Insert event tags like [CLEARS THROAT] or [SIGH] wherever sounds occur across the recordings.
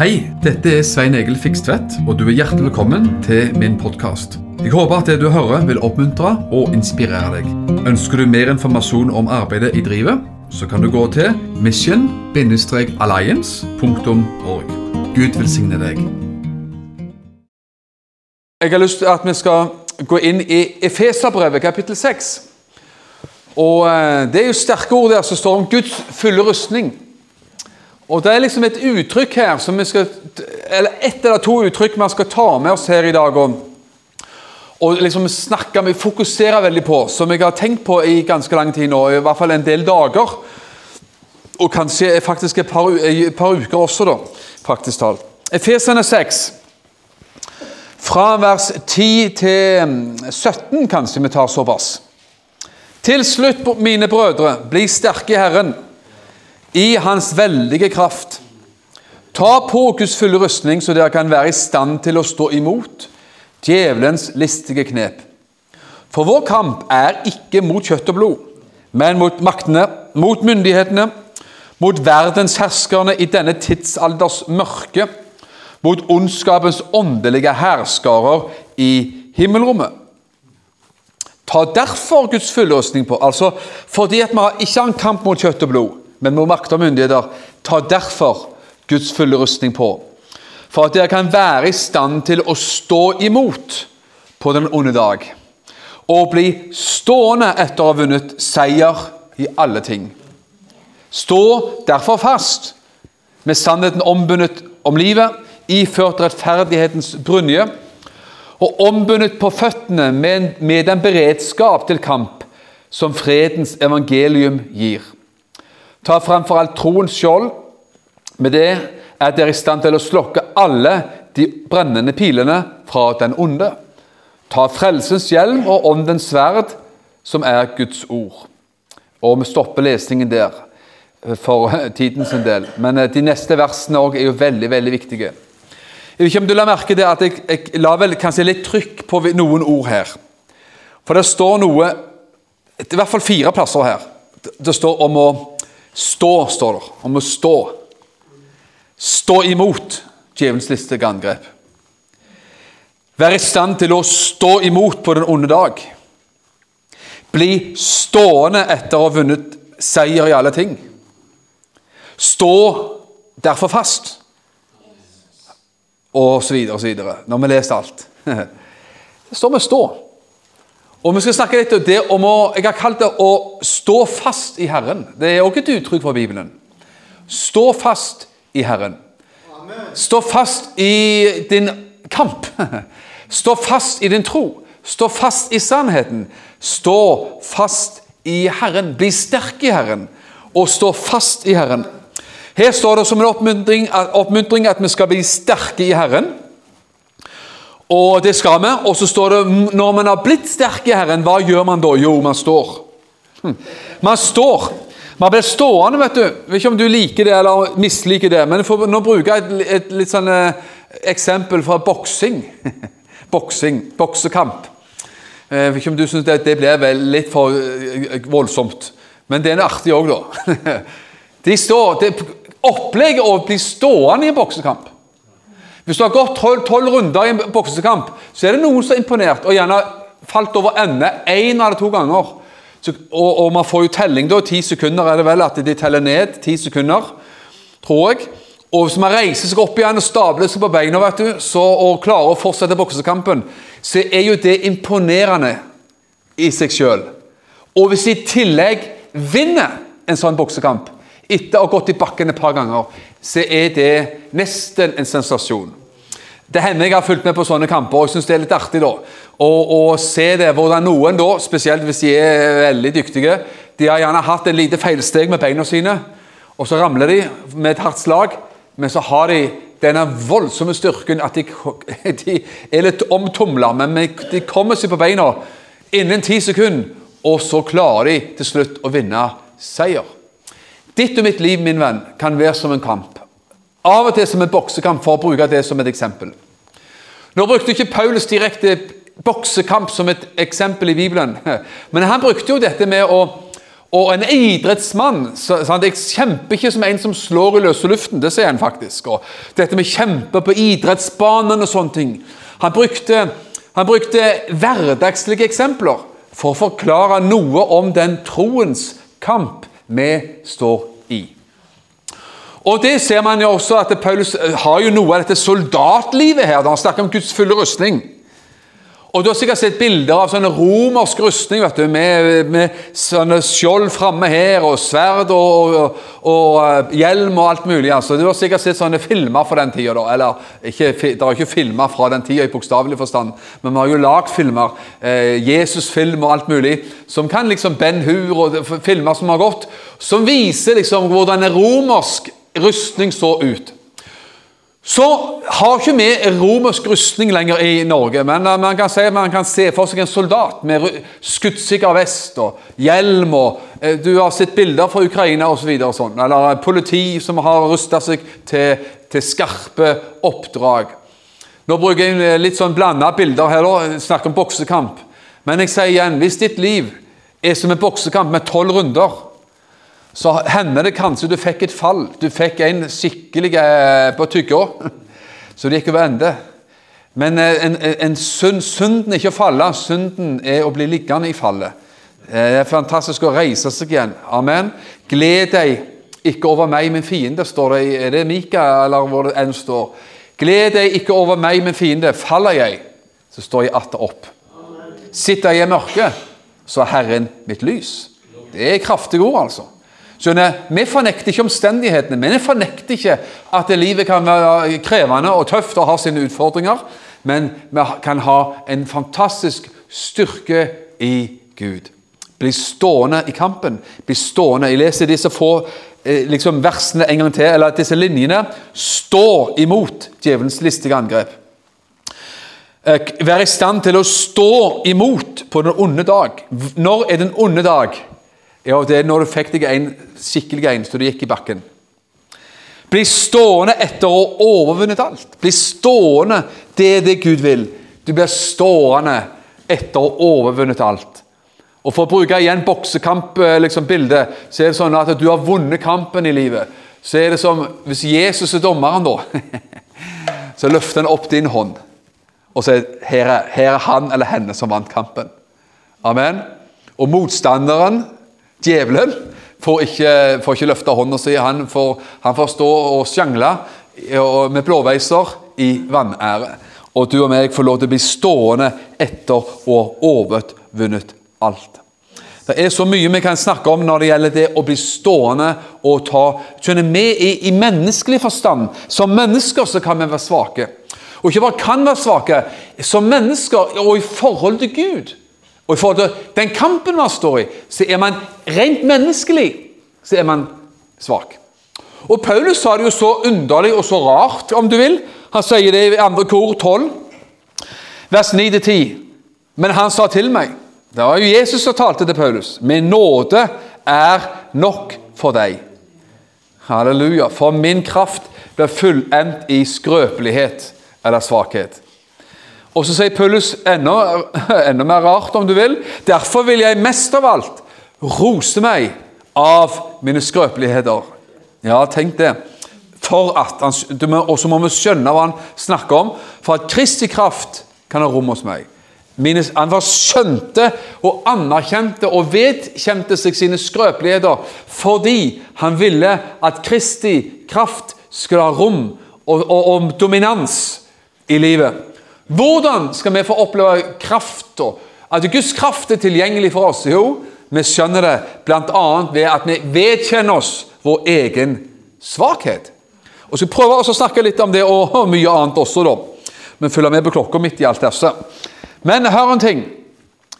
Hei, dette er Svein Egil Fikstvedt, og du er hjertelig velkommen til min podkast. Jeg håper at det du hører vil oppmuntre og inspirere deg. Ønsker du mer informasjon om arbeidet i drivet, så kan du gå til mission-alliance.org. Gud velsigne deg. Jeg har lyst til at vi skal gå inn i Efeserbrevet, kapittel 6. Og eh, Det er jo sterke ord der som står om Guds fulle rustning. Og Det er liksom et uttrykk her som vi skal, eller ett eller to uttrykk vi skal ta med oss her i dag. og, og liksom snakke, vi fokuserer veldig på, som jeg har tenkt på i ganske lang tid nå. I hvert fall en del dager. Og kanskje faktisk et par, et par uker også, da, faktisk talt. Efesene 6. Fra vers 10 til 17 kanskje vi tar såpass. Til slutt, mine brødre, bli sterke i Herren i Hans veldige kraft. Ta på Guds fulle rustning, så dere kan være i stand til å stå imot djevelens listige knep. For vår kamp er ikke mot kjøtt og blod, men mot maktene, mot myndighetene, mot verdens herskerne i denne tidsalders mørke, mot ondskapens åndelige herskarer i himmelrommet. Ta derfor Guds fulle rustning på, altså fordi at vi ikke har en kamp mot kjøtt og blod, men må makte og myndigheter ta derfor Guds fulle rustning på, for at dere kan være i stand til å stå imot på den onde dag, og bli stående etter å ha vunnet seier i alle ting. Stå derfor fast, med sannheten ombundet om livet, iført rettferdighetens brynje, og ombundet på føttene med, med den beredskap til kamp som fredens evangelium gir. Ta fremfor alt troens skjold. Med det er dere i stand til å slokke alle de brennende pilene fra den onde. Ta frelsens hjelm og åndens sverd, som er Guds ord. Og vi stopper lesningen der for tiden sin del. Men eh, de neste versene er jo veldig veldig viktige. Jeg vet ikke om du la merke til at jeg, jeg la vel kanskje litt trykk på noen ord her. For det står noe I hvert fall fire plasser her. Det står om å Stå, står det. Om å stå. Stå imot djevelens listige angrep. Vær i stand til å stå imot på den onde dag. Bli stående etter å ha vunnet seier i alle ting. Stå derfor fast. Og så videre og så videre. Når vi leser alt. [LAUGHS] Så står med 'stå'. Og Vi skal snakke litt om det om å, jeg har kalt det å stå fast i Herren. Det er også et uttrykk fra Bibelen. Stå fast i Herren. Stå fast i din kamp. [LAUGHS] Stå fast i din tro. Stå fast i sannheten. Stå fast i Herren. Bli sterk i Herren, og stå fast i Herren. Her står det som en oppmuntring, oppmuntring at vi skal bli sterke i Herren. Og det skal vi. Og så står det når man har blitt sterk i Herren, hva gjør man da? Jo, man står. Hm. Man står. Man blir stående, vet du. Vet ikke om du liker det eller misliker det. Men for, nå bruker jeg et, et litt sånn eh, eksempel fra boksing. [LAUGHS] boksing. Boksekamp. Eh, jeg vet ikke om du syns det, det blir vel litt for eh, voldsomt. Men det er artig òg, da. [LAUGHS] De står, det, Opplegget å bli stående i en boksekamp hvis du har gått tolv runder i en boksekamp, så er det noen som er imponert og gjerne falt over ende én eller to ganger. Så, og, og, man får jo telling da, ti sekunder er det vel at de teller ned. ti sekunder, tror jeg. Og hvis man reiser seg opp igjen og stabler seg på beina vet du, så, og klarer å fortsette boksekampen, så er jo det imponerende i seg sjøl. Og hvis de i tillegg vinner en sånn boksekamp etter å ha gått i bakken et par ganger, så er det nesten en sensasjon. Det hender jeg har fulgt med på sånne kamper, og jeg syns det er litt artig da, å, se det, hvordan noen, da, spesielt hvis de er veldig dyktige, de har gjerne hatt en lite feilsteg med beina sine, og så ramler de med et hardt slag, men så har de denne voldsomme styrken at de, [LAUGHS] de er litt omtumla, men de kommer seg på beina innen ti sekunder, og så klarer de til slutt å vinne seier. Ditt og mitt liv, min venn, kan være som en kamp. Av og til som en boksekamp, for å bruke det som et eksempel. Nå brukte ikke Paulus direkte boksekamp som et eksempel i Bibelen, [LAUGHS] men han brukte jo dette med å, Og en idrettsmann så Jeg kjemper ikke som en som slår i løse luften. Det sier han faktisk. Og dette med kjempe på idrettsbanen og sånne ting. Han brukte, han brukte hverdagslige eksempler for å forklare noe om den troens kamp vi står. Og det ser man jo også at Paulus har jo noe av dette soldatlivet her. da Han snakker om Guds fulle rustning. Og Du har sikkert sett bilder av sånne romersk rustning vet du, med, med sånne skjold framme her, og sverd og, og, og, eh, hjelm og alt mulig. altså. Du har sikkert sett sånne filmer fra den tida. Eller, ikke, det er ikke filmer fra den tida i bokstavelig forstand, men vi har jo lagd filmer. Eh, Jesus-film og alt mulig. Som kan liksom Ben Hur og filmer som har gått, som viser liksom hvordan en romersk rustning så ut. Så har ikke vi romersk rustning lenger i Norge, men eh, man kan, si, man kan se for seg en soldat med skuddsikker vest og hjelm. og eh, Du har sett bilder fra Ukraina osv. Så sånn, eller politi som har rusta seg til, til, skarpe oppdrag. Nå bruker jeg eh, litt sånn blanda bilder her, da, snakker om boksekamp. Men jeg sier igjen, hvis ditt liv er som en boksekamp med tolv runder så hender det kanskje du fikk et fall. Du fikk en skikkelig eh, på tygga, så det gikk over ende. Men eh, en, en synd, synden er ikke å falle, synden er å bli liggende i fallet. Eh, det er fantastisk å reise seg igjen. Amen. Gled deg ikke over meg, min fiende, står det. Er det Mika, eller hvor det enn står? Gled deg ikke over meg, min fiende. Faller jeg, så står jeg atter opp. Sitter jeg i mørket, så er Herren mitt lys. Det er kraftige ord, altså. Skjønner, Vi fornekter ikke omstendighetene, men vi fornekter ikke at livet kan være krevende og tøft og ha sine utfordringer. Men vi kan ha en fantastisk styrke i Gud. Bli stående i kampen. Bli stående. Jeg leser disse få eh, liksom versene en gang til, eller disse linjene. Stå imot djevelens listige angrep. Eh, Vær i stand til å stå imot på den onde dag. Når er den onde dag? Ja, det er når du fikk deg en skikkelig en så du gikk i bakken. Bli stående etter å ha overvunnet alt. Bli stående, det er det Gud vil. Du blir stående etter å ha overvunnet alt. Og For å bruke igjen boksekamp-bildet, eh, liksom, så er det sånn at du har vunnet kampen i livet. Så er det som hvis Jesus er dommeren, da. [LAUGHS] Så løfter han opp din hånd og her er, her er han eller henne som vant kampen. Amen. Og motstanderen Djevelen får ikke, får ikke løfte hånda si. Han får, han får stå og sjangle med blåveiser i vanære. Og du og meg får lov til å bli stående etter å ha overvunnet alt. Det er så mye vi kan snakke om når det gjelder det å bli stående og ta Skjønner vi i, i menneskelig forstand, som mennesker så kan vi være svake. Og ikke bare kan være svake, som mennesker og i forhold til Gud og i forhold til den kampen man står i, så er man rent menneskelig så er man svak. Og Paulus sa det jo så underlig og så rart, om du vil. Han sier det i 2. kor 12, vers 9-10. Men han sa til meg Det var jo Jesus som talte til Paulus. Min nåde er nok for deg. Halleluja. For min kraft blir fullendt i skrøpelighet eller svakhet. Og så sier Paulus enda, [LAUGHS] enda mer rart, om du vil. Derfor vil jeg mest av alt rose meg av mine skrøpeligheter. Ja, tenk det. For at han, Og så må vi skjønne hva han snakker om. For at Kristi kraft kan ha rom hos meg. Mine, han var skjønte og anerkjente og vedkjente seg sine skrøpeligheter fordi han ville at Kristi kraft skulle ha rom og, og, og dominans i livet. Hvordan skal vi få oppleve krafta? At Guds kraft er tilgjengelig for oss? Jo, vi skjønner det bl.a. ved at vi vedkjenner oss vår egen svakhet. Og så prøver vi å snakke litt om det og [LAUGHS] mye annet også, da. Men følger med på klokka midt i alt dette. Men hør en ting.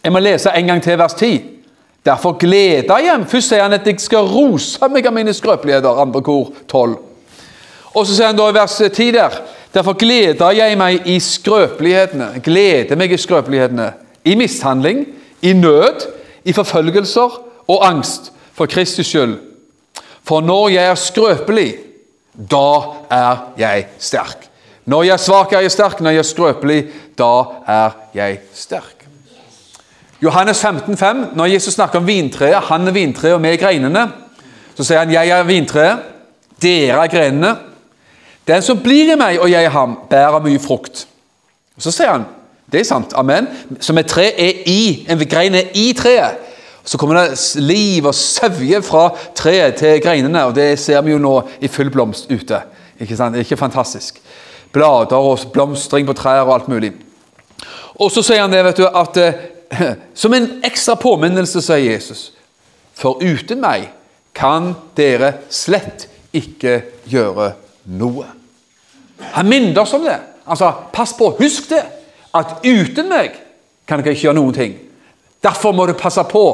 Jeg må lese en gang til vers 10. Derfor gleder jeg Først sier han at jeg skal rose meg av mine skrøpeligheter. Andre kor 12. Og så sier han da i vers 10 der Derfor gleder jeg meg i skrøpelighetene. Gleder meg i skrøpelighetene. I mishandling, i nød, i forfølgelser og angst for Kristus skyld. For når jeg er skrøpelig, da er jeg sterk. Når jeg er svak, er jeg sterk. Når jeg er skrøpelig, da er jeg sterk. Johannes 15, 5, Når Jesus snakker om vintreet, han er vintreet og vi er greinene, så sier han 'Jeg er vintreet, dere er grenene'. Den som blir i meg og jeg i ham, bærer mye frukt. Så sier han det er sant, amen, som et tre er i, en grein er i treet. Så kommer det liv og søvje fra treet til greinene, og det ser vi jo nå i full blomst ute. Ikke sant? Det er ikke fantastisk? Blader og blomstring på trær og alt mulig. Og så sier han det, vet du, at eh, [CLEARS THROAT] som en ekstra påminnelse, sier Jesus, for uten meg kan dere slett ikke gjøre noe. Han minner oss om det. Altså, Pass på, husk det, at uten meg kan dere ikke gjøre noen ting. Derfor må du passe på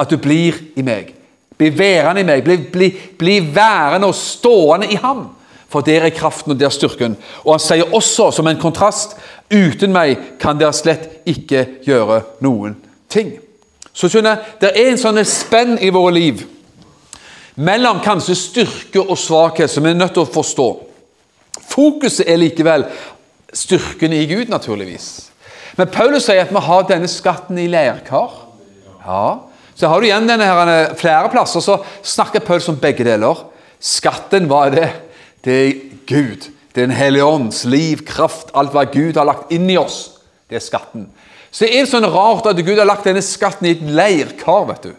at du blir i meg. Bli værende i meg. Bli, bli, bli værende og stående i ham. For der er kraften og der er styrken. Og han sier også, som en kontrast, uten meg kan dere slett ikke gjøre noen ting. Så skjønner jeg, Det er en sånn spenn i våre liv mellom kanskje styrke og svakhet som vi er nødt til å forstå. Fokuset er likevel styrken i Gud, naturligvis. Men Paulus sier at vi har denne skatten i leirkar. Ja, så har du igjen denne her, Flere plasser så snakker Paulus om begge deler. Skatten, hva er det? Det er Gud. Det er Den hellige ånds liv, kraft, alt hva Gud har lagt inn i oss. Det er skatten. Så er det sånn rart at Gud har lagt denne skatten i et leirkar. vet du.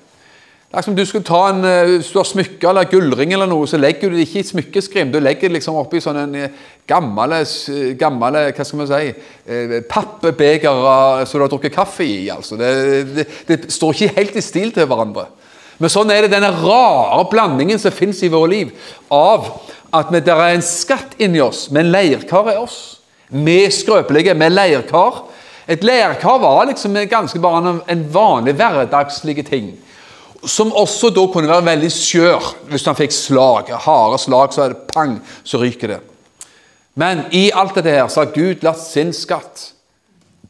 Det er som du skulle ta en, eh, Hvis du har smykke eller gullring, eller noe, så legger du det ikke i smykkeskrim. Du legger det liksom oppi sånn en eh, gammel hva skal man si, pappbegere pappbeger som du har drukket kaffe i. altså. Det, det, det, står ikke helt i stil til hverandre. Men sånn er det denne rare blandingen som fins i våre liv, av at det er en skatt inni oss, men leirkar er oss. Vi er skrøpelige, vi er leirkar. Et leirkar var liksom ganske bare en vanlig hverdagslig ting som også da kunne være veldig skjør hvis han fikk slag. Harde slag, så er det pang, så ryker det. Men i alt dette her så har Gud latt sin skatt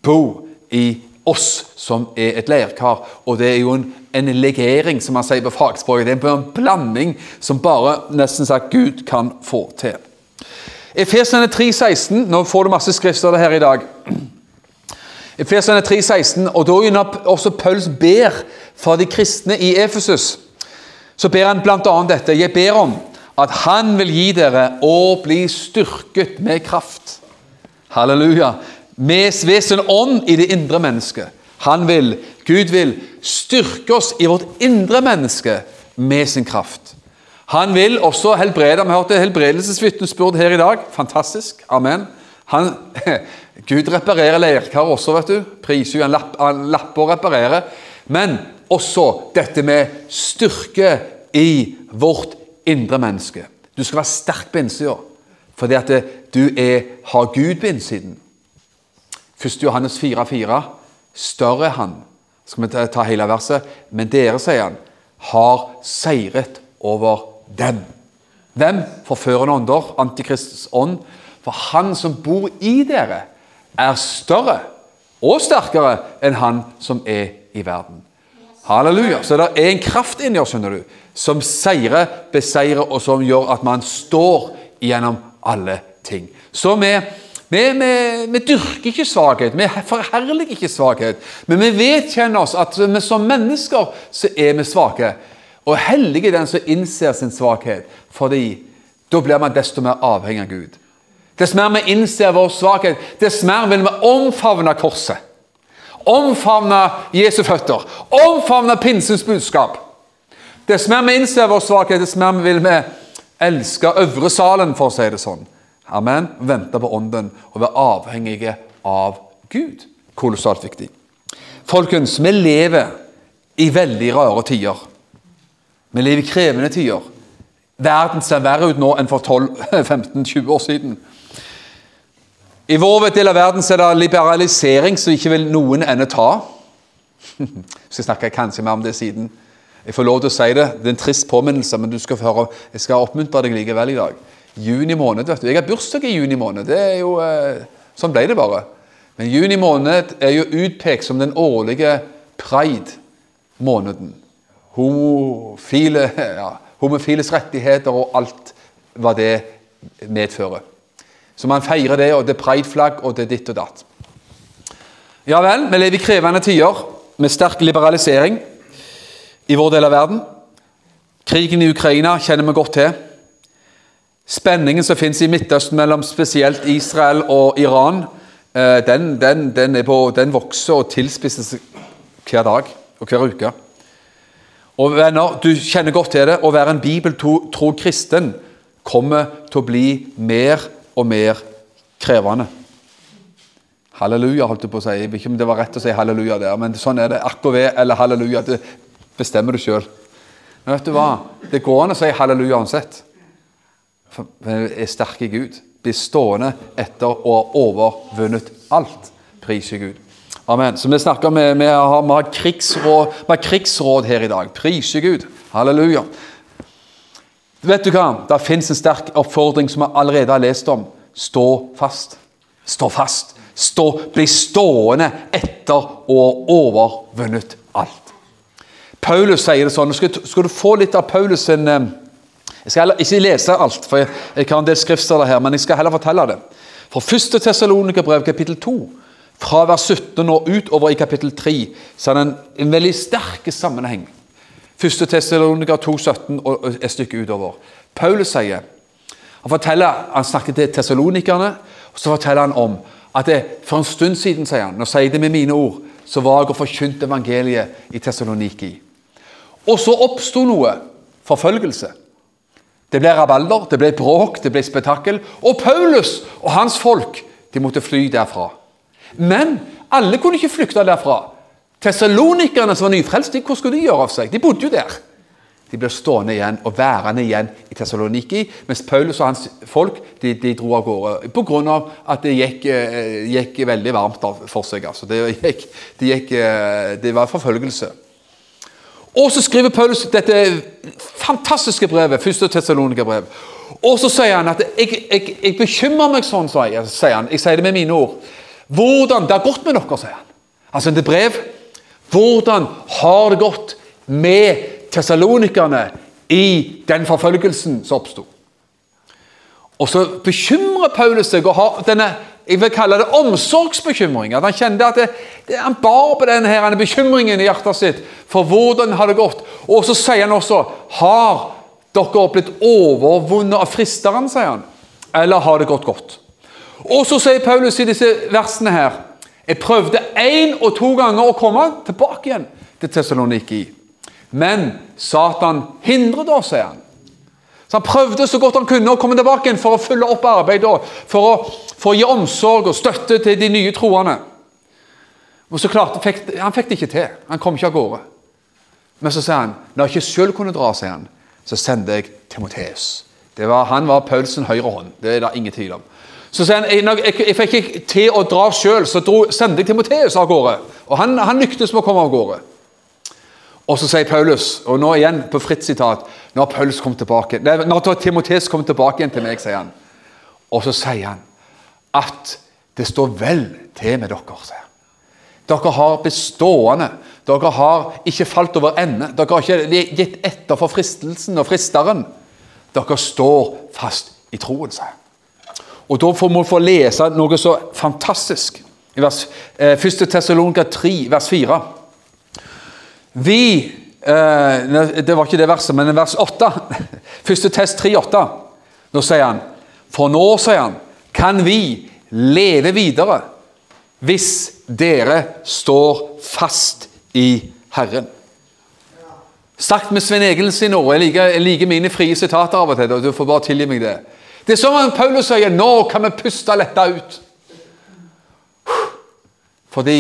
bo i oss som er et leirkar. Og det er jo en, en legering, som man sier på fagspråket. Det er en blanding som bare nesten sagt Gud kan få til. Efesene 3,16 Nå får du masse skrifter her i dag. Efesene 3,16, og da når også Pauls ber for de kristne i Efesus, så ber han bl.a. dette. Jeg ber om at Han vil gi dere å bli styrket med kraft. Halleluja. Med, ved sin ånd i det indre mennesket. Han vil, Gud vil, styrke oss i vårt indre menneske med sin kraft. Han vil også helbrede. Vi hørte helbredelsesvitnesbyrd her i dag. Fantastisk. Amen. Han, [LAUGHS] Gud reparerer leirkar også, vet du. Priser jo lapp, han lapper og reparerer. Men også dette med styrke i vårt indre menneske. Du skal være sterk på innsida fordi at du er, har Gud på innsiden. 1. Johannes 4,4. Større er Han. Skal vi ta hele verset? Men dere, sier han, har seiret over dem. Hvem? Forførende ånder, antikrists ånd. For han som bor i dere, er større og sterkere enn han som er i verden. Halleluja. Så det er en kraft inni oss skjønner du, som seirer, beseirer, og som gjør at man står gjennom alle ting. Så vi, vi, vi, vi dyrker ikke svakhet, vi forherliger ikke svakhet. Men vi vedkjenner oss at vi som mennesker så er vi svake. Og hellig er den som innser sin svakhet, fordi da blir man desto mer avhengig av Gud. Dess mer vi innser vår svakhet, dess mer vil vi omfavne korset. Omfavne Jesu føtter. Omfavne pinsens budskap. Dess mer vi innser vår svakhet, dess mer vil vi elske øvre salen, for å si det sånn. Amen. Vente på Ånden og være avhengige av Gud. Kolossalt viktig. Folkens, vi lever i veldig rare tider. Vi lever i krevende tider. Verden ser verre ut nå enn for 12-15-20 [LAUGHS] år siden. I vår del av verden er det liberalisering som ikke vil noen ende ta. [LAUGHS] Jeg skal snakke kanskje mer om det siden. Jeg får lov til å si det. Det er en trist påminnelse, men du skal få høre. Jeg skal oppmuntre deg likevel i dag. Juni måned, vet du. Jeg har bursdag i juni måned. Det er jo, eh, Sånn ble det bare. Men juni måned er jo utpekt som den årlige pride-måneden. Homofile, [LAUGHS] ja, homofiles rettigheter og alt hva det medfører. Så man feirer det, og det er prideflagg, og det er ditt og datt. Ja vel, vi lever i krevende tider. med sterk liberalisering i vår del av verden. Krigen i Ukraina kjenner vi godt til. Spenningen som finnes i Midtøsten mellom spesielt Israel og Iran, eh, den, den, den, på, den vokser og tilspisses hver dag og hver uke. Og venner, Du kjenner godt til det. Å være en bibeltro kristen kommer til å bli mer og mer krevende. Halleluja, holdt jeg på å si. Jeg vet ikke om det var rett å si halleluja der, men sånn er det. AKV eller halleluja, det bestemmer du sjøl. Men vet du hva? Det går an å si halleluja uansett. For vi er sterke i Gud. Blir stående etter å ha overvunnet alt. Pris Gud. Amen. Så vi snakker med, vi har, vi har, krigsråd, vi har krigsråd her i dag. Pris Gud. Halleluja. Vet du hva? Det fins en sterk oppfordring som vi allerede har lest om. Stå fast. Stå fast. Stå, bli stående etter å ha overvunnet alt. Paulus sier det sånn. Skal, skal du få litt av Paulus sin eh, Jeg skal heller ikke lese alt, for jeg, jeg har en del skriftsteder her, men jeg skal heller fortelle det. For 1. Tessalonikerbrev kapittel 2, fra vers 17 og utover i kapittel 3, så er det en, en veldig sterk sammenheng. 1. Tessalonika 2, 17 og et stykke utover. Paulus sier Han forteller, han snakker til tessalonikerne, og så forteller han om at det, for en stund siden, sier han, nå sier jeg det med mine ord, så var jeg og forkynte evangeliet i Tessaloniki. Og så oppsto noe forfølgelse. Det ble rabalder, det ble bråk, det ble spetakkel. Og Paulus og hans folk de måtte fly derfra. Men alle kunne ikke flykte derfra. Tessalonikerne som var nyfrelste, hvor skulle de gjøre av seg? De bodde jo der. De ble stående igjen og værende igjen i Tessaloniki, mens Paulus og hans folk de, de dro av gårde pga. at det gikk, eh, gikk, veldig varmt for seg. Altså. Det, gikk, det, gikk, eh, det var forfølgelse. Og så skriver Paulus dette fantastiske brevet, første Tessalonika-brev. Og så sier han at jeg, jeg, jeg bekymrer meg sånn, sier han. Jeg sier det med mine ord. Hvordan det har gått med dere, sier han. Altså det brev. Hvordan har det gått med tessalonikerne i den forfølgelsen som oppsto? Og så bekymrer Paulus seg og har denne jeg vil kalle det omsorgsbekymring. At han kjente at det, det, han bar på denne her, bekymringen i hjertet sitt for hvordan har det gått. Og så sier han også Har dere blitt overvunnet av fristeren? sier han. Eller har det gått godt? Og så sier Paulus i disse versene her Jeg prøvde én og to ganger å komme tilbake igjen til Tessaloniki. Men Satan hindret oss, sier han. Så Han prøvde så godt han kunne å komme tilbake igjen for å følge opp arbeidet, for å, for å gi omsorg og støtte til de nye troende. Og så klart, fikk, Han fikk det ikke til. Han kom ikke av gårde. Men så sier han når jeg ikke selv kunne dra, sier han, så sendte jeg Timoteus. Han var Paulsen høyre hånd. Det er det ingen tvil om. Så sier han jeg, jeg, fikk ikke til å dra sjøl, så dro, sendte jeg Timoteus av gårde. Og han, han lyktes med å komme av gårde. Og så sier Paulus, og nå igjen på fritt sitat Når Paulus kom tilbake, nei, når Timoteus kom tilbake igjen til meg, sier han. Og så sier han at det står vel til med dere. sier. Dere har bestående. Dere har ikke falt over ende. Dere har ikke gitt etter for fristelsen og fristeren. Dere står fast i troen, sier han. Og Da får vi få lese noe så fantastisk. I vers, eh, 1. Tessalonika 3, vers 4. Vi eh, Det var ikke det verset, men vers 8. [LAUGHS] Første test 3,8. Nå sier han For nå, sier han, kan vi leve videre hvis dere står fast i Herren. Sagt med Svein Egil sine ord. Jeg jeg liker mine frie sitater av og til. og Du får bare tilgi meg det. Det er som om Paulus sier nå kan vi puste letta ut. Fordi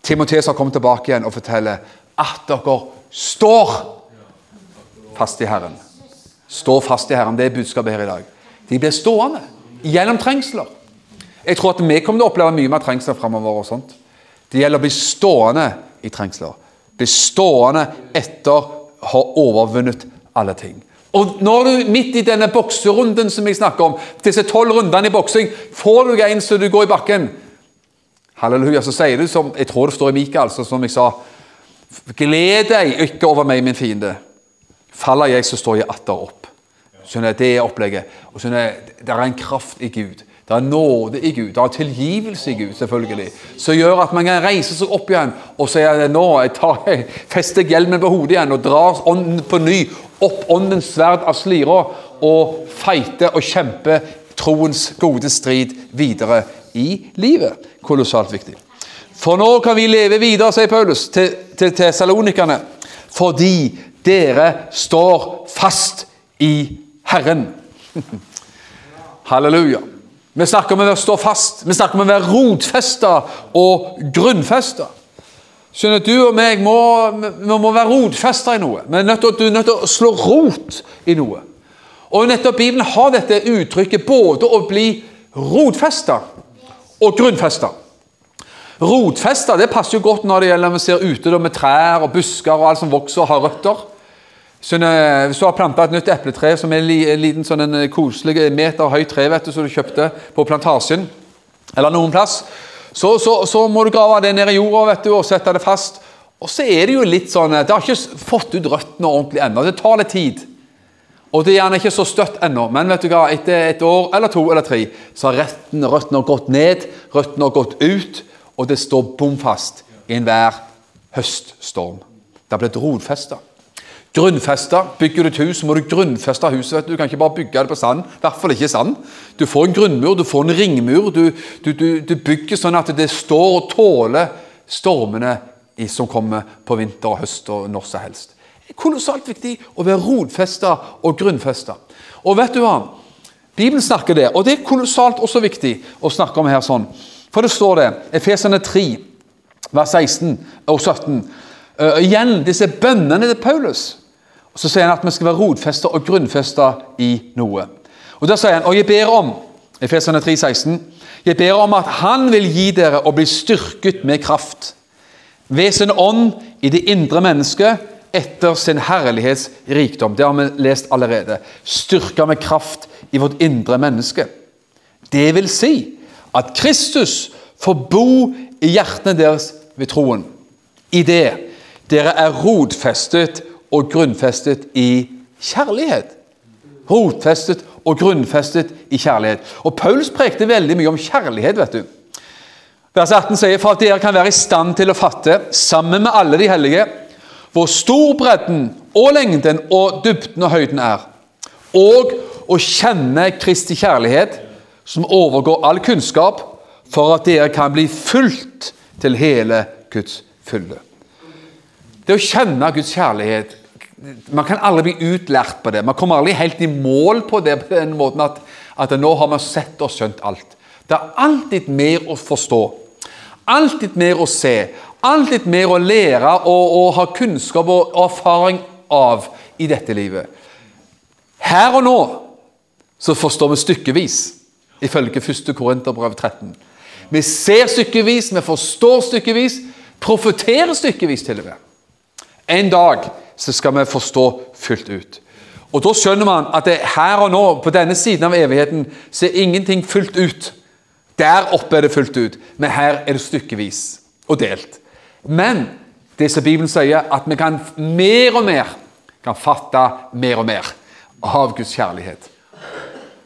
Timoteus har kommet tilbake igjen og forteller at dere står fast i Herren. Står fast i Herren. Det er budskapet her i dag. De blir stående gjennom trengsler. Jeg tror at vi kommer til å oppleve mye mer trengsler framover. og sånt. Det gjelder å bli stående i trengsler. Bli stående etter å ha overvunnet alle ting. Og når du midt i denne bokserunden som jeg snakker om, disse tolv rundene i boksing, får du en så du går i bakken Halleluja. Så sier du som jeg tror det står i Mikael, som jeg sa Gled deg ikke over meg, min fiende. Faller jeg, så står jeg atter opp. Skjønner, Det er opplegget. Og skjønner, Det er en kraft i Gud. Det er nåde i Gud, det er tilgivelse i Gud, selvfølgelig, som gjør at man kan reise seg opp igjen og si at nå jeg tar, jeg [LAUGHS] fester hjelmen på hodet igjen og drar ånden på ny opp åndens sverd av slira og feite og kjempe troens gode strid videre i livet. Kolossalt viktig. For nå kan vi leve videre, sier Paulus til, til, salonikerne, fordi dere står fast i Herren. [LAUGHS] Halleluja. Vi snakker om å stå fast. Vi snakker om å være rotfesta og grunnfesta. Skjønner Du og meg må, vi må være rotfesta i noe. Vi er nødt til, nødt til å slå rot i noe. Og nettopp Bibelen har dette uttrykket både å bli rotfesta og grunnfesta. Rotfesta det passer jo godt når det gjelder når vi ser ute da, med trær og busker og alt som vokser og har røtter. Så, hvis du har planta et nytt epletre som er en liten sånn en koselig meter høyt tre vet du, som du kjøpte på plantasjen, eller noen plass, så, så, så, må du grave det ned i jorda vet du, og sette det fast. Og så er det jo litt sånn Det har ikke fått ut røttene ordentlig ennå. Det tar litt tid. Og det er gjerne ikke så støtt ennå, men vet du hva, etter et år eller to eller tre så har røttene, røttene gått ned, røttene har gått ut, og det står bom fast i enhver høststorm. Det har blitt rodfesta. Grunnfesta. Bygger du et hus, må du grunnfeste huset. vet Du Du kan ikke bare bygge det på sand. I hvert fall ikke sand. Du får en grunnmur, du får en ringmur. Du, du, du, du bygger sånn at det står og tåler stormene som kommer på vinter og høst og når som helst. Det er kolossalt viktig å være rotfesta og grunnfesta. Og vet du hva? Bibelen snakker det, og det er kolossalt også viktig å snakke om her sånn. For det står det, Efesene 3, vers 16 og 17. Uh, igjen disse bønnene til Paulus. Og Så sier han at vi skal være rotfesta og grunnfesta i noe. Og Da sier han, og jeg ber om Efesene 3, 16, jeg ber om at Han vil gi dere å bli styrket med kraft ved sin ånd i det indre mennesket etter sin herlighets rikdom. Det har vi lest allerede. Styrka med kraft i vårt indre menneske. Det vil si at Kristus får bo i hjertene deres ved troen. I det dere er rotfestet og grunnfestet i kjærlighet. Rotfestet og grunnfestet i kjærlighet. Og Paulus prekte veldig mye om kjærlighet. vet du. Vers 18 sier for at dere kan være i stand til å fatte, sammen med alle de hellige, hvor stor bredden og lengden og dybden og høyden er, og å kjenne Kristi kjærlighet, som overgår all kunnskap, for at dere kan bli fulgt til hele Guds fylle. Det å kjenne Guds kjærlighet Man kan aldri bli utlært på det. Man kommer aldri helt i mål på det på den måten at, at nå har man sett og skjønt alt. Det er alltid mer å forstå. Alltid mer å se. Alltid mer å lære og, og ha kunnskap og erfaring av i dette livet. Her og nå så forstår vi stykkevis, ifølge 1. Korinterbrev 13. Vi ser stykkevis, vi forstår stykkevis, profeterer stykkevis til og med. En dag så skal vi forstå fullt ut. Og Da skjønner man at det her og nå, på denne siden av evigheten, så er ingenting fullt ut. Der oppe er det fullt ut, men her er det stykkevis og delt. Men det som Bibelen sier, at vi kan mer og mer kan fatte mer og mer av Guds kjærlighet.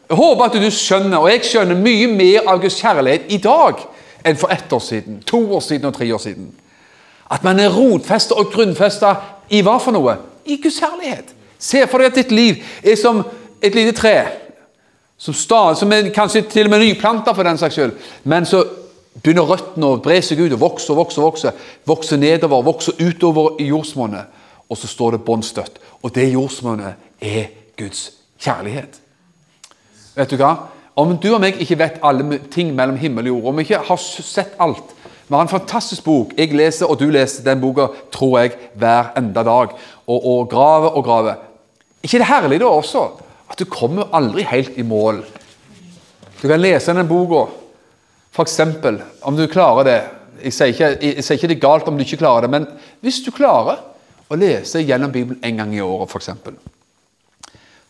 Jeg håper at du skjønner, og jeg skjønner mye mer av Guds kjærlighet i dag enn for ett år siden, to år siden og tre år siden. At man er rotfesta og grunnfesta i hva for noe? I Guds herlighet. Se for deg at ditt liv er som et lite tre. Som, stad, som er kanskje til og med nyplanta, for den saks skyld. Men så begynner røttene å bre seg ut og vokse og vokse. Vokse vokse nedover, vokse utover i jordsmonnet. Og så står det bånn støtt. Og det jordsmonnet er Guds kjærlighet. Vet du hva? Om du og meg ikke vet alle ting mellom himmel og jord, om vi ikke har sett alt, vi har en fantastisk bok. Jeg leser, og du leser den boka, tror jeg, hver enda dag. Og, og graver og graver. ikke det herlig da også? At du kommer aldri helt i mål. Du kan lese den boka, f.eks. om du klarer det. Jeg sier, ikke, jeg sier, ikke, det er galt om du ikke klarer det, men hvis du klarer å lese gjennom Bibelen en gang i året, f.eks.,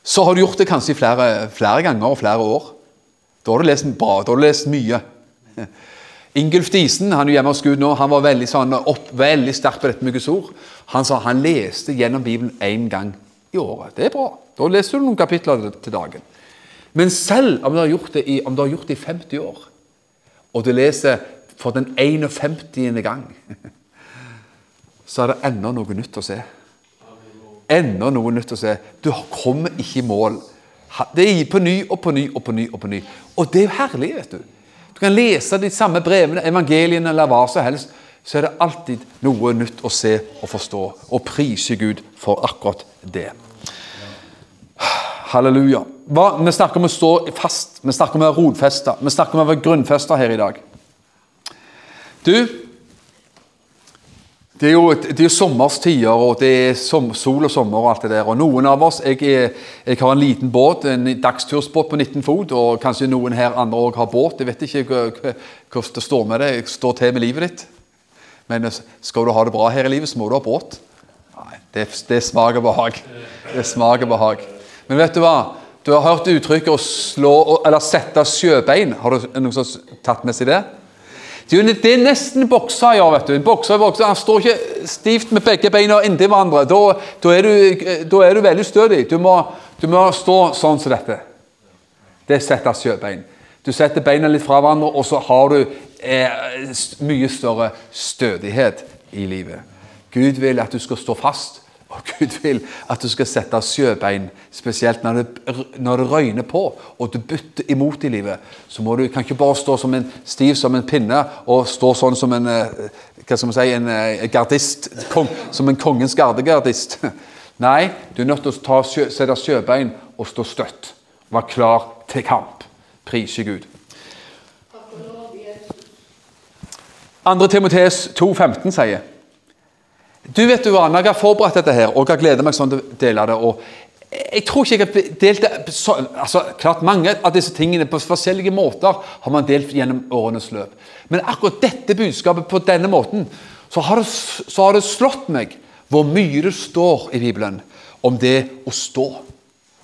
så har du gjort det kanskje flere, flere ganger og flere år. Da har du lest bra, da har du lest mye. Ingulf Disen han er hjemme hos Gud nå, han var veldig, sånn, opp, veldig sterk på dette med Guds ord. Han sa han leste gjennom Bibelen én gang i året. Det er bra. Da leser du noen kapitler til dagen. Men selv om du har gjort det i, om du har gjort det i 50 år, og du leser for den 51. gang, [LAUGHS] så er det ennå noe nytt å se. Ennå noe nytt å se. Du kommer ikke i mål. Det er på ny og på ny og på ny. Og på ny. Og det er jo herlig, vet du. Kan lese de samme brevene, evangeliene eller hva som helst. Så er det alltid noe nytt å se og forstå. Og prise Gud for akkurat det. Halleluja. Hva? Vi snakker om å stå fast, vi snakker om å være rotfesta, vi snakker om å være grunnfesta her i dag. Du, det er, jo, det er sommerstider, og det er som, sol og sommer og alt det der. Og noen av oss Jeg, er, jeg har en liten båt, en dagstursbåt på 19 fot, og kanskje noen her andre òg har båt. Jeg vet ikke hvordan det står med det, står til med livet ditt. Men skal du ha det bra her i livet, så må du ha båt. Nei, det, det smaker behag. Det smaker behag. Men vet du hva? Du har hørt uttrykket å slå, eller sette sjøbein. Har du noen som har tatt med seg det? Det er nesten boksa gjør. vet du. Boksa, bokser, Han står ikke stivt med begge beina inntil hverandre. Da, da, er du, da, er du, veldig stødig. Du må, du må stå sånn som dette. Det setter sjøbein. Du setter beina litt fra hverandre, og så har du eh, mye større stødighet i livet. Gud vil at du skal stå fast og Gud vil at du skal sette sjøbein, spesielt når det, når det røyner på og du bytter imot i livet. Så må du kan ikke bare stå som en stiv som en pinne og stå sånn som en eh, hva skal man si, en eh, gardist, kong, som en kongens gardegardist. [LAUGHS] Nei, du er nødt til å ta, sette sjøbein og stå støtt. Være klar til kamp. Prise Gud. 2. Timotees 2,15 sier du vet du Anna, jeg har forberedt dette her, og jeg gleder meg sånn til å dele det og Jeg tror ikke jeg har delt det så, altså, klart Mange av disse tingene på forskjellige måter har man delt gjennom årenes løp. Men akkurat dette budskapet på denne måten, så har det, så har det slått meg hvor mye det står i Bibelen om det å stå.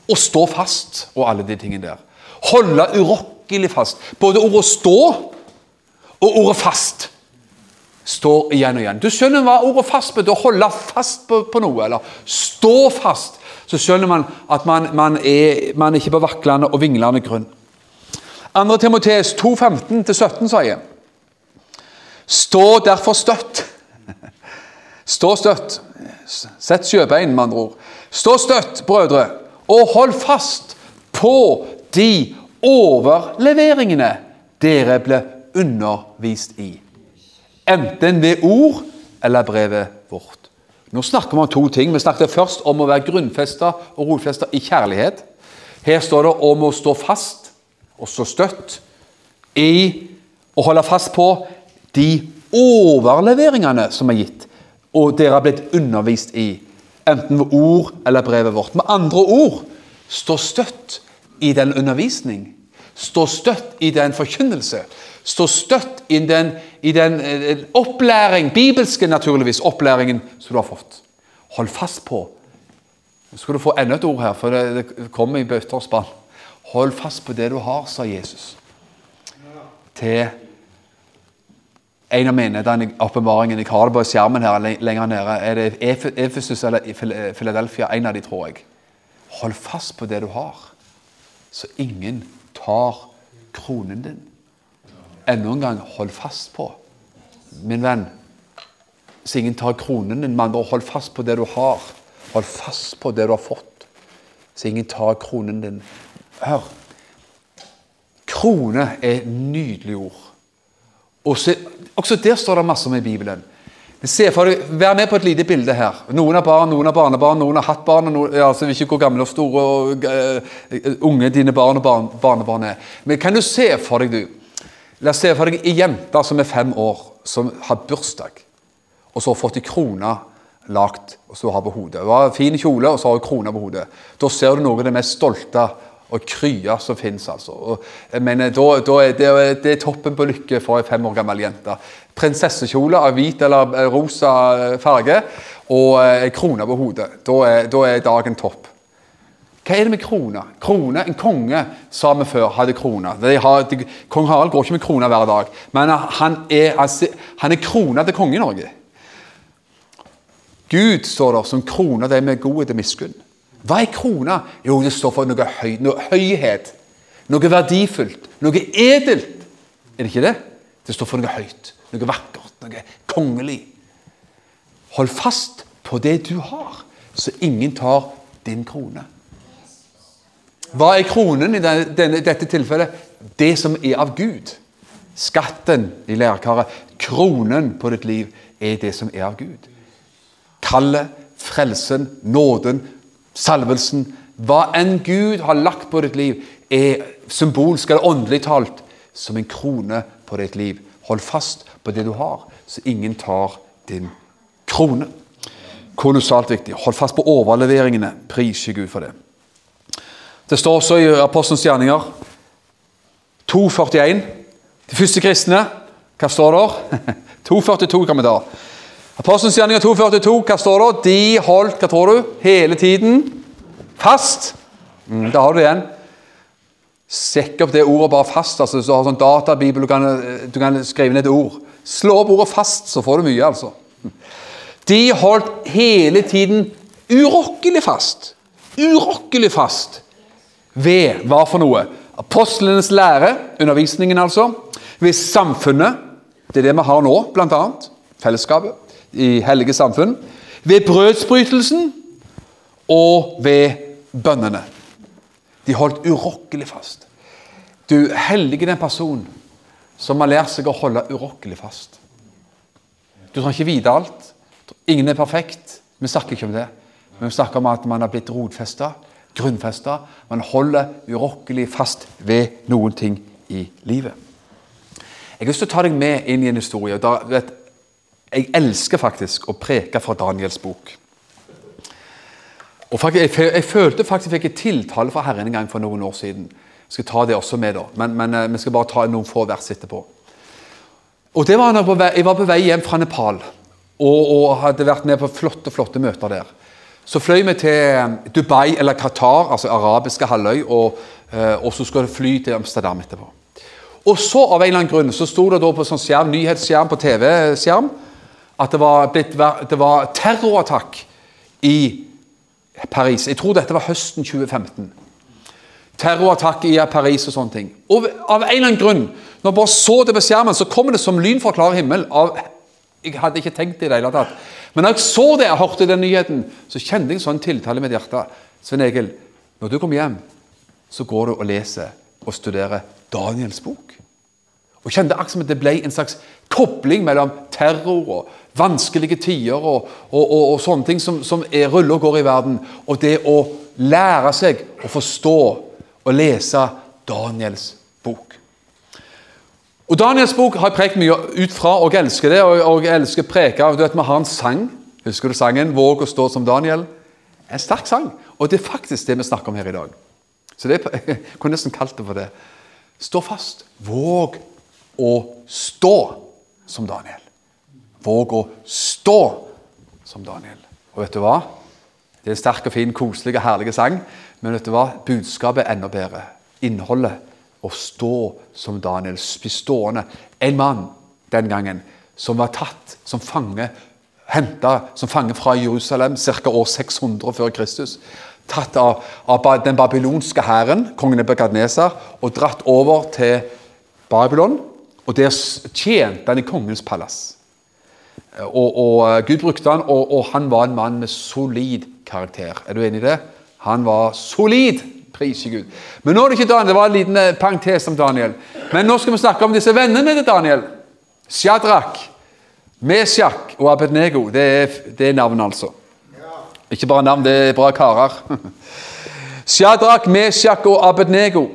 Å stå fast og alle de tingene der. Holde urokkelig fast. Både ordet 'stå' og ordet 'fast' står igjen og igjen. Du skjønner hva ordet fast betyr. Å holde fast på, på, noe, eller stå fast. Så skjønner man at man, man er man er ikke på vaklende og vinglende grunn. 2. Timoteus 2.15-17 sier Stå derfor støtt. [LAUGHS] Stå støtt. Sett sjøbein, med andre ord. Stå støtt, brødre, og hold fast på de overleveringene dere ble undervist i enten ved ord eller brevet vårt. Nå snakker vi om to ting. Vi snakket først om å være grunnfesta og rotfesta i kjærlighet. Her står det om å stå fast og stå støtt i å holde fast på de overleveringene som er gitt, og dere har blitt undervist i, enten ved ord eller brevet vårt. Med andre ord stå støtt i den undervisning. Stå støtt i den forkynnelse stå støtt i den, i den eh, opplæring, bibelske naturligvis, opplæringen som du har fått. Hold fast på Nå skal du få enda et ord her, for det, det kommer i bøtter og spann. Hold fast på det du har, sa Jesus. Til en av mine den åpenbaringen. Jeg har det på skjermen her lenger nede. Er det Efesus eller Philadelphia? En av de, tror jeg. Hold fast på det du har, så ingen tar kronen din enda en gang hold fast på. Min venn, så ingen tar kronen din, men hold fast på det du har. Hold fast på det du har fått, så ingen tar kronen din. Hør. Krone er et nydelig ord. Også, også der står det masse om i Bibelen. Se for deg, Vær med på et lite bilde her. Noen har barn, noen har barnebarn, noen har hatt barn. Noen, altså, ikke hvor gamle og store og uh, unge dine barn og barn, barnebarn er. Men kan du se for deg, du La oss se for deg ei jente som er fem år, som har bursdag, og så har fått ei krone lagt og så har på hodet. Hun har fin kjole, og så har hun krone på hodet. Da ser du noe av det mest stolte og krya som fins. Altså. Er det, det, er toppen på lykke for ei fem år gammel jente. Prinsessekjole av hvit eller rosa farge og ei krone på hodet. Da er, da er dagen topp. Hva er det med krona? Krone, En konge sa vi før hadde krone. Kong Harald går ikke med krone hver dag, men han er, han er krona til konge i Norge. Gud står der som krona de med godhet og miskunn. Hva er krona? Jo, det står for noe, høy, noe høyhet. noe verdifullt, noe edelt. Er det ikke det? Det står for noe høyt, noe vakkert, noe kongelig. Hold fast på det du har, så ingen tar din krone. Hva er kronen i denne, dette tilfellet? Det som er av Gud. Skatten i lærkaret, kronen på ditt liv, er det som er av Gud. Kallet, frelsen, nåden, salvelsen. Hva enn Gud har lagt på ditt liv, er symbolsk eller åndelig talt som en krone på ditt liv. Hold fast på det du har, så ingen tar din krone. Kolossalt viktig. Hold fast på overleveringene. Priser Gud for det. Det står også i Apostelens gjerninger 2.41. De første kristne, hva står der? [LAUGHS] 2.42 kan vi ta. Apostelens gjerninger 2.42, hva står det? De holdt, hva tror du, hele tiden fast. Mm, da har du det igjen. Sjekk opp det ordet bare fast. altså du har sånn databibel, du kan, du kan skrive ned et ord. Slå opp ordet fast, så får du mye, altså. De holdt hele tiden urokkelig fast. Urokkelig fast ved hva for noe? Apostlenes lære, undervisningen altså. Ved samfunnet. Det er det vi har nå, bl.a. Fellesskapet i hellige samfunn. Ved brødsbrytelsen og ved bønnene. De holdt urokkelig fast. Du, hellige den person som har lært seg å holde urokkelig fast. Du trenger ikke vite alt. Ingen er perfekt. Vi snakker ikke om det. Men vi snakker om at man har blitt rotfesta, grunnfesta. Man holder urokkelig fast ved noen ting i livet. Jeg har lyst til å ta deg med inn i en historie. Da, vet, jeg elsker faktisk å preke fra Daniels bok. Og faktisk, jeg, jeg, følte faktisk jeg fikk et tiltale fra Herren en gang for noen år siden. Jeg skal ta det også med, da. Men, men eh, vi skal bare ta noen få vers etterpå. Og det var Jeg var på vei hjem fra Nepal og, og hadde vært med på flotte flotte møter der. Så fløy vi til Dubai eller Qatar, altså arabiske halvøy, og, eh, og så skulle vi fly til Amsterdam etterpå. Og så av en eller annen grunn så sto det da på sånn skjerm, nyhetsskjerm på TV-skjerm at det var, blitt, det var terrorattakk i Paris. Jeg tror dette var høsten 2015. Terrorattakk i Paris og sånne ting. Og av en eller annen grunn, når jeg bare så det på skjermen, så kommer det som lyn fra klar himmel. Av, jeg hadde ikke tenkt det i det hele tatt. Men når jeg så det jeg hørte den nyheten, så kjente jeg sånn tiltale med hjertet. Svein Egil, når du kommer hjem, så går du og leser og studerer Daniels bok. Og kjente akkurat som at det ble en slags kobling mellom terror og vanskelige tider og, og, og, og sånne ting som, som er ruller og går i verden, og det å lære seg å forstå og lese Daniels bok. Og Daniels bok har jeg prekt mye ut fra, og jeg elsker det. Og jeg elsker preka. Du vet, Vi har en sang. Husker du sangen 'Våg å stå som Daniel'? En sterk sang. Og det er faktisk det vi snakker om her i dag. Så det, [LAUGHS] Jeg kunne nesten kalt det for det. Stå fast. Våg å stå som Daniel. Våg å stå som Daniel. Og vet du hva? Det er en sterk og fin, koselig og herlig sang. Men vet du hva? budskapet er enda bedre. Innholdet. Å stå som Daniel. Bli stående. En mann den gangen som var tatt som fange, henta som fange fra Jerusalem ca. år 600 før Kristus. Tatt av, av den babylonske hæren, kongen Nebukadneser, og dratt over til Babylon. Og der tjente han i kongens palass. Og, og eh, Gud brukte han, og, og, han var en mann med solid karakter. Er du enig i det? Han var solid! Priser Gud. Men nå er det ikke Daniel, det var en liten pangtes parentes om Daniel. Men nå skal vi snakke om disse vennene til Daniel. Shadrach, Meshach og Abednego. Det er, det er navn, altså. Ikke bare navn, det er bra karer. [LAUGHS] Shadrach, Meshach og Abednego.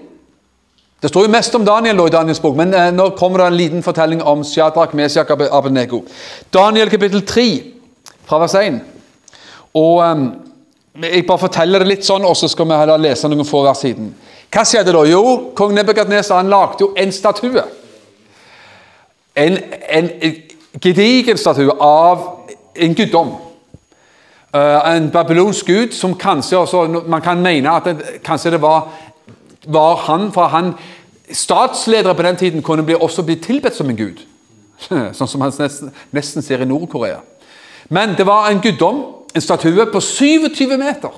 Det står jo mest om Daniel i Daniels bok, men eh, nå kommer det en liten fortelling om Shadrach, Meshach og Abednego. Daniel kapittel 3, fra vers 1. Og um, Jeg bare forteller det litt sånn, og så skal vi heller lese noen få vers siden. Hva skjedde da? Jo, kong Nebukadneser lagde jo en statue. En, en gedigen statue av en guddom. Uh, en babylonsk gud som kanskje også, Man kan mene at det, kanskje det var var han For han statsledere på den tiden kunne bli, også bli tilbedt som en gud. [LAUGHS] Sånn som han nesten, nesten ser i Nord-Korea. Men det var en guddom, en statue, på 27 meter.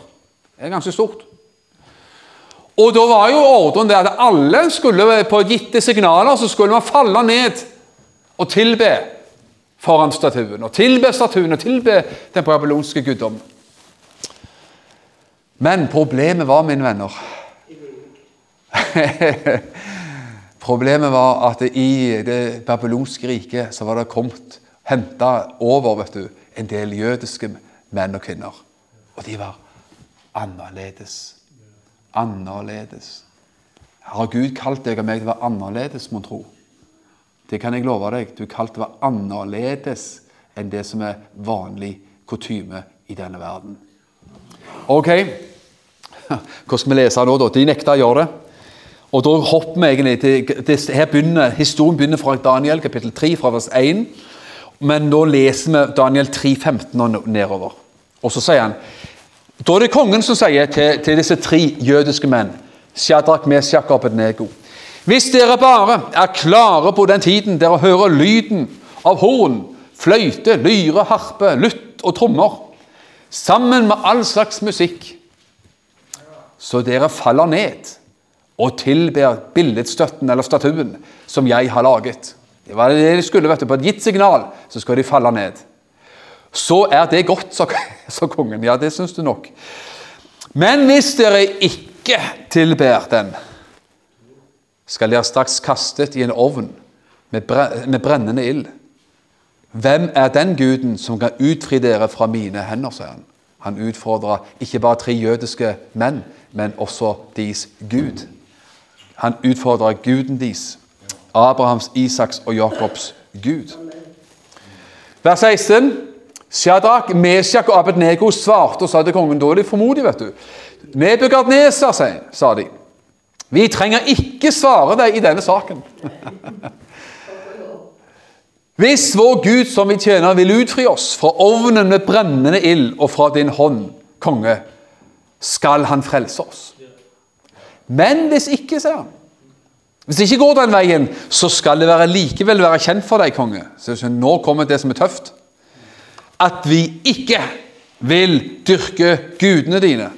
Det er ganske stort. Og da var jo ordren det at alle skulle på gitte signaler så skulle man falle ned og tilbe foran statuen. Og tilbe statuen og tilbe den babylonske guddom. Men problemet var, mine venner [LAUGHS] Problemet var at i det babylonske riket så var det kommet henta over vet du, en del jødiske menn og kvinner. Og de var annerledes. Annerledes. Har Gud kalt deg og meg til å være annerledes, mon tro? Det kan jeg love deg. Du er kalt til å være annerledes enn det som er vanlig kutyme i denne verden. Ok, hva skal vi lese nå, da? De nekta å gjøre det. Og da hopper vi egentlig til, til, her begynner, Historien begynner fra Daniel kapittel 3, fra vers 1. Men nå leser vi Daniel 3, 15 og nedover. Og så sier han Da er det kongen som sier til, til disse tre jødiske menn Shadrach, Meshach og Abednego Hvis dere bare er klare på den tiden dere hører lyden av horn, fløyte, lyre, harpe, lutt og trommer, sammen med all slags musikk, så dere faller ned og tilber billedstøtten eller statuen som jeg har laget. Det var det de skulle, vet du. På et gitt signal så skal de falle ned. Så er det godt, sa [LAUGHS] kongen. Ja, det syns du nok. Men hvis dere ikke tilber den, skal dere straks kastet i en ovn med brennende ild. Hvem er den guden som kan utfri dere fra mine hender, sier han. Han utfordrer ikke bare tre jødiske menn, men også deres Gud. Han utfordrer guden deres. Abrahams, Isaks og Jakobs Gud. Vers 16. Shadrach, Meshach og Abednego svarte og sa til kongen Da er de formodige, vet du. Nebukadneser, sa de. Vi trenger ikke svare deg i denne saken. [LAUGHS] Hvis vår Gud som vi tjener, vil utfri oss fra ovnen med brennende ild og fra din hånd, konge, skal han frelse oss. Men hvis ikke, sier han Hvis det ikke går den veien, så skal det være, likevel være kjent for deg, konge. Så nå kommer det som er tøft. At vi ikke vil dyrke gudene dine.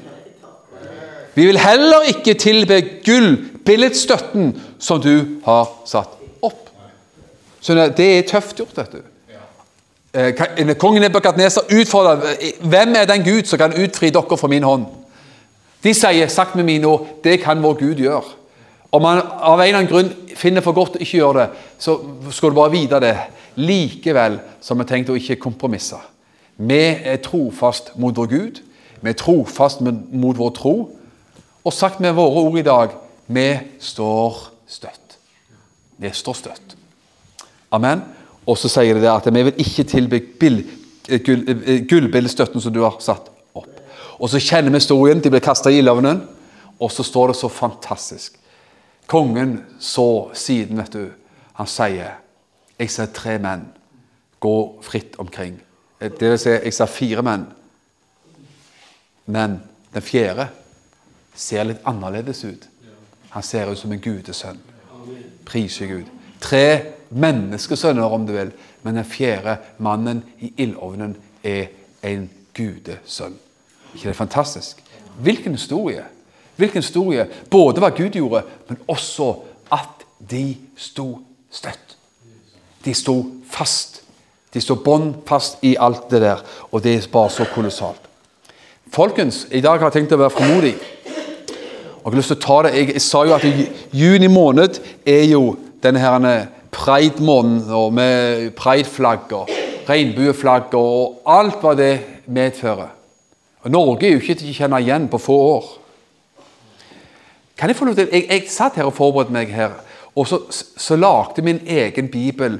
Vi vil heller ikke tilbe gullbilledstøtten som du har satt opp. Så det er tøft gjort, du. Eh, kongen Nebukadneser utfordrer eh, hvem er den Gud som kan utfri dere fra min hånd. De sier sagt med mine ord det kan vår Gud gjøre. Om man av en eller annen grunn finner for godt å ikke gjøre det, så skal du bare vite det. Likevel så har vi tenkt å ikke kompromisse. Vi er trofast mot vår Gud. Vi er trofast mot vår tro. Og sagt med våre ord i dag vi står støtt. Vi står støtt. Amen. Og så sier de det at vi vil ikke tilby gullbildestøtten som du har satt opp. og så kjenner vi historien. De blir kasta i ildovnen. Og så står det så fantastisk. Kongen så siden, vet du. Han sier Jeg ser tre menn gå fritt omkring. Det vil si, jeg ser fire menn. Men den fjerde ser litt annerledes ut. Han ser ut som en gudesønn. Priser Gud. Tre menneskesønner, om du vil, men den fjerde mannen i ildovnen er en gudesønn ikke det er fantastisk? Hvilken historie! Hvilken historie! Både hva Gud gjorde, men også at de sto støtt. De sto fast. De sto bånd fast i alt det der. Og det er bare så kolossalt. Folkens, i dag har jeg tenkt å være formodig. Jeg har lyst til å ta det. Jeg, sa jo at juni måned er jo denne her pride-måneden med pride-flagg og regnbueflagg og alt hva det medfører. Og Norge er jo ikke til å kjenne igjen på få år. Kan Jeg få lov til, jeg, jeg satt her og forberedte meg her, og så, så lagde min egen bibel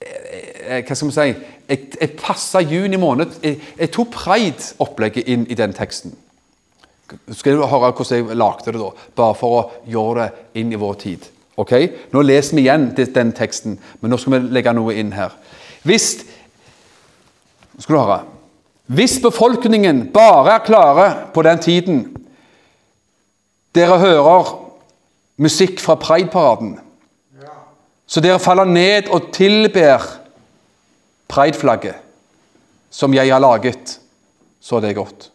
eh, eh, Hva skal vi si Jeg, jeg passa juni måned. Jeg, jeg tok pride-opplegget inn i den teksten. Skal du høre hvordan jeg lagde det, da? Bare for å gjøre det inn i vår tid. Ok? Nå leser vi igjen den teksten, men nå skal vi legge noe inn her. Hvis skal du høre hvis befolkningen bare er klare på den tiden dere hører musikk fra Pride-paraden, så dere faller ned og tilber Pride-flagget som jeg har laget, så er det godt.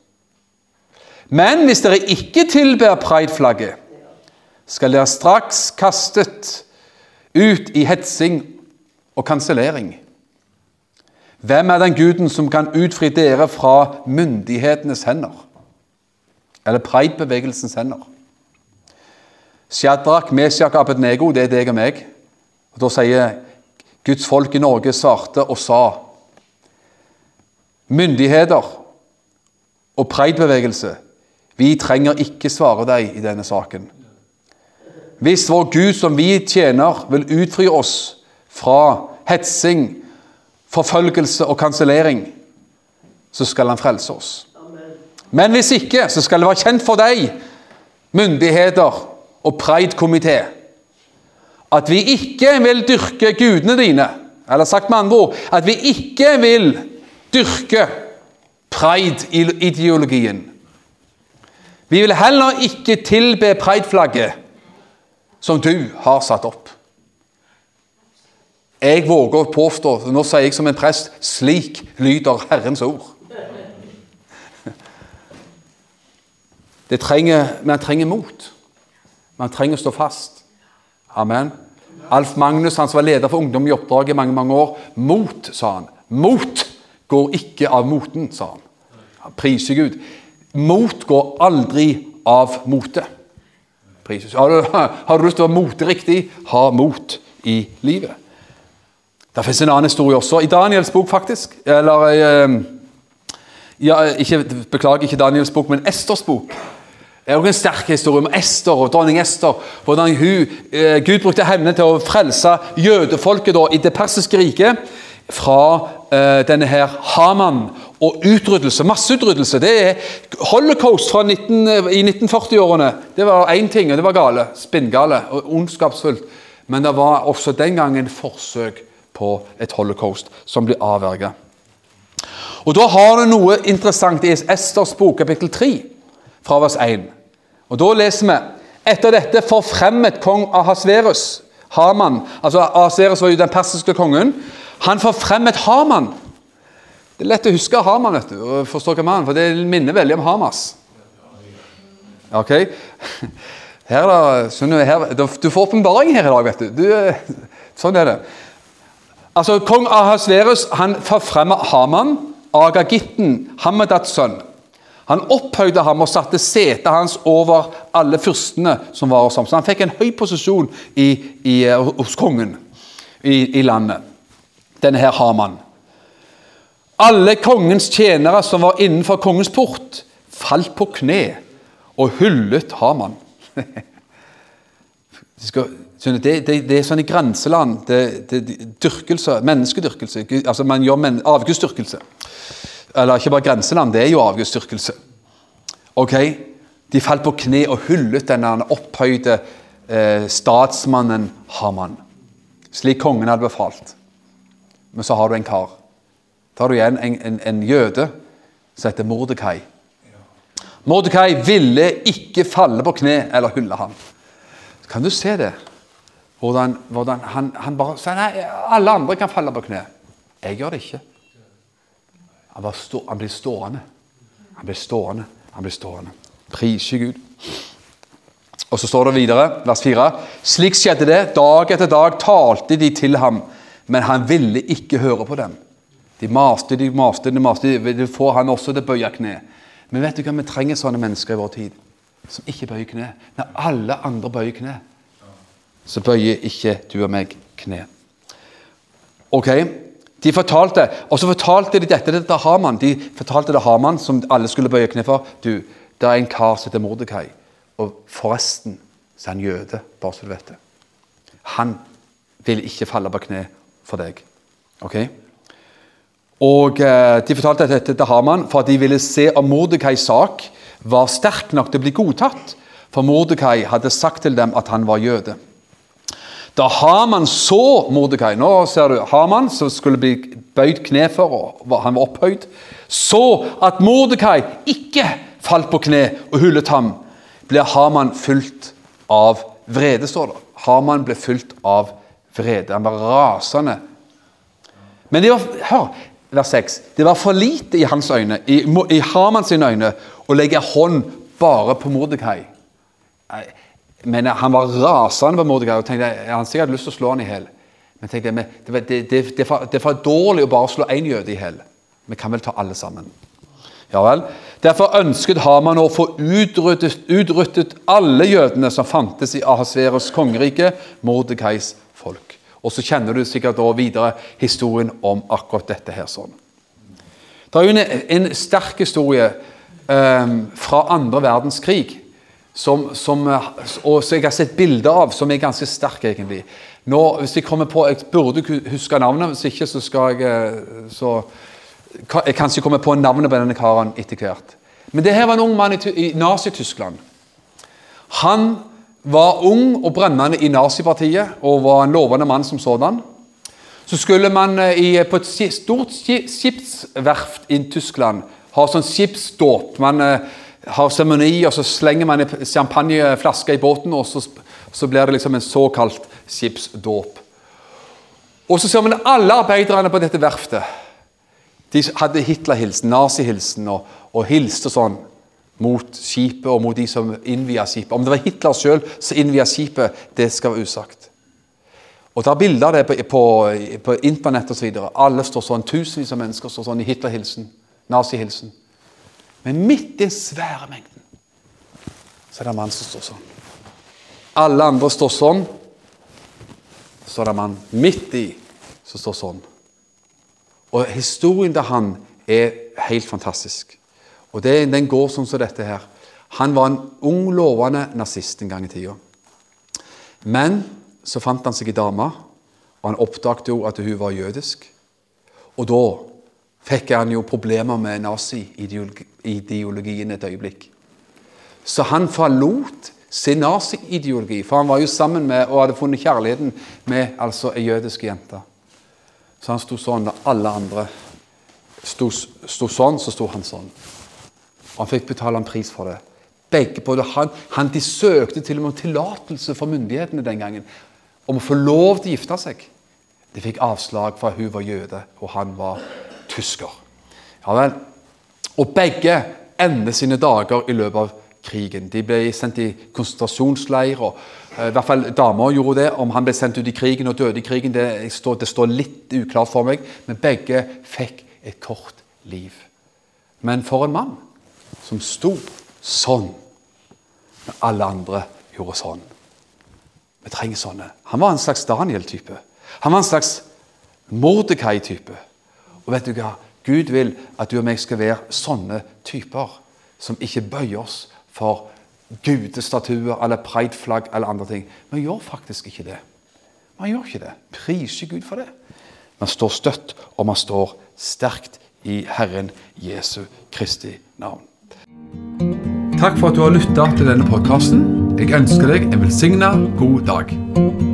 Men hvis dere ikke tilber prideflagget, skal dere straks kastet ut i hetsing og kansellering. Hvem er den guden som kan utfri dere fra myndighetenes hender? Eller pridebevegelsens hender? Shadrach, Meshach, Abednego, det er deg og meg. Og Da sier Guds folk i Norge svarte og sa Myndigheter og pridebevegelse, vi trenger ikke svare deg i denne saken. Hvis vår Gud som vi tjener, vil utfri oss fra hetsing, forfølgelse og kansellering, så skal han frelse oss. Men hvis ikke, så skal det være kjent for deg, myndigheter og Pride-komité, at vi ikke vil dyrke gudene dine. Eller sagt med andre ord at vi ikke vil dyrke pride-ideologien. Vi vil heller ikke tilbe pride-flagget som du har satt opp. Jeg våger å påstå, nå sier jeg som en prest, slik lyder Herrens ord. Det trenger, man trenger mot. Man trenger å stå fast. Amen. Alf Magnus, han som var leder for Ungdom i oppdrag i mange mange år. Mot, sa han. Mot går ikke av moten, sa han. Han priser Gud. Mot går aldri av mote. Har du, [LAUGHS] har du lyst til å være moteriktig, ha mot i livet. Det fins en annen historie også, i Daniels bok, faktisk. Eller eh, ja, ikke, Beklager, ikke Daniels bok, men Esters bok. Det er også en sterk historie om Ester og dronning Ester. Hvordan hun, eh, Gud brukte henne til å frelse jødefolket da, i det persiske riket fra eh, denne her Haman og utryddelse. Masseutryddelse. Det er holocaust fra 19, i 1940-årene. Det var én ting, og det var gale. Spinngale og ondskapsfullt. Men det var også den gangen forsøk på et holocaust som blir avverget. Og Da har du noe interessant i Esters bok, kapittel 3, fra vers 1. Og Da leser vi etter dette forfremmet kong Ahasverus Haman altså Ahasverus var jo den persiske kongen. Han forfremmet Haman. Det er lett å huske Haman, vet du, og forstå hva man, for det minner veldig om Hamas. Ok? Her da, her, Du får åpenbaring her i dag, vet du. du. Sånn er det. Altså, Kong Ahasverus han forfremmet Haman, Agagitten, Hamedats sønn. Han opphøyde ham og satte setet hans over alle fyrstene som var hos ham. Så han fikk en høy posisjon i, i, hos kongen i, i, landet, denne her Haman. Alle kongens tjenere som var innenfor kongens port, falt på kne og hyllet Haman. [LAUGHS] De det, det, det, er sånn i grenseland det, det, Dyrkelse, menneskedyrkelse. altså Man gjør men, avgudsdyrkelse. Eller ikke bare grenseland, det er jo avgudsdyrkelse. Ok? De falt på kne og hyllet denne opphøyde eh, statsmannen Haman. Slik kongen hadde befalt. Men så har du en kar. Da har du igjen en, en, en jøde som heter Mordekai. Mordekai ville ikke falle på kne eller hylle ham. Kan du se det? Hvordan, hvordan han, han, bare sa nei, alle andre kan falle på kne. Jeg gjør det ikke. Han, stå, han blir stående. Han blir stående. Han ble stående. Priser Gud. Og Så står det videre, vers 4. Slik skjedde det. Dag etter dag talte de til ham, men han ville ikke høre på dem. De maste, de maste, de maste. De får han også til å bøye kne. Men vet du hva vi trenger sånne mennesker i vår tid? Som ikke bøyer kne. Når alle andre bøyer kne så bøyer ikke du og meg kne. Ok, de fortalte, Og så fortalte de dette til Haman. De fortalte det Haman, som alle skulle bøye kne for. Du, det er en kar som heter Mordekai. Og forresten så er han jøde, bare så du vet det. Han vil ikke falle på kne for deg. Ok? Og eh, De fortalte dette til Haman for at de ville se om Mordekais sak var sterk nok til å bli godtatt. For Mordekai hadde sagt til dem at han var jøde. Da Haman så Mordekai Nå ser du Haman, som skulle bli bøyd kne for, og han var opphøyd, så at Mordekai ikke falt på kne og hyllet ham, ble Haman fulgt av vrede, står det. Haman ble fulgt av vrede. Han var rasende. Men det var, hør, vers 6, det var for lite i hans øyne, i, i Hamans øyne, å legge hånd bare på Mordekai. Men han var rasende på Mordekai og tenkte han sikkert hadde lyst til å slå han i hjel. Men tenkte jeg, det, det, det, det, er for, dårlig å bare slå én jøde i hjel. Vi kan vel ta alle sammen. Ja vel. Derfor ønsket Haman å få utryddet, utryddet alle jødene som fantes i Ahasveros kongerike, Mordekais folk. Og så kjenner du sikkert da videre historien om akkurat dette her sånn. Det er jo en, en sterk historie um, fra andre verdenskrig som, som, og som jeg har sett bilder av, som er ganske sterk, egentlig. Nå, hvis Jeg kommer på, jeg burde huske navnet, hvis ikke så skal jeg eh, så, Jeg kanskje kommer på navnet på denne karen etter hvert. Men det her var en ung mann i, i Nazi-Tyskland. Han var ung og brennende i nazipartiet og var en lovende mann som sådan. Så skulle man eh, i, på et stort skipsverft i Tyskland ha sånn skipsdåp. Man eh, har seremoni, og så slenger man en champagneflaske i båten, og så, så blir det liksom en såkalt skipsdåp. Og så ser man alle arbeiderne på dette verftet de hadde Hitler-hilsen, nazihilsen, og, og hilste sånn mot skipet og mot de som innvia skipet. Om det var Hitler sjøl som innvia skipet, det skal være usagt. Og Det er bilder av det på, på, på internett osv. Alle står sånn, Tusenvis av mennesker står sånn i Hitler-hilsen, nazihilsen. Men midt i den svære mengden så er det en mann som står sånn. Alle andre står sånn. Så er det en mann midt i som står sånn. Og historien til han er helt fantastisk. Og det, Den går sånn som dette her. Han var en ung, lovende nazist en gang i tida. Men så fant han seg ei dame, og han oppdaget jo at hun var jødisk. Og da fikk han jo problemer med nazi-ideologien et øyeblikk. Så han forlot sin nazi-ideologi, for han var jo sammen med og hadde funnet kjærligheten med altså ei jødisk jente. Så han sto sånn da alle andre sto, sto sånn, så sto han sånn. Og han fikk betale en pris for det. Begge både han, han De søkte til og med tillatelse fra myndighetene den gangen om å få lov til å gifte seg. De fikk avslag for hun var jøde, og han var tysker. Ja vel. Og begge ender sine dager i løpet av krigen. De ble sendt i konsentrasjonsleir. og uh, i hvert fall Damer gjorde det. Om han ble sendt ut i krigen og døde i krigen, det står, det står litt uklart for meg. Men begge fikk et kort liv. Men for en mann som sto sånn når alle andre gjorde sånn. Vi trenger sånne. Han var en slags Daniel-type. Han var en slags Mordekai-type. Og vet du hva? Gud vil at du og meg skal være sånne typer som ikke bøyer oss for gudestatuer eller prideflagg eller andre ting. Vi gjør faktisk ikke det. Man gjør ikke det. Priser Gud for det. Man står støtt, og man står sterkt i Herren Jesu Kristi navn. Takk for at du har lytta til denne podkasten. Jeg ønsker deg en velsigna god dag.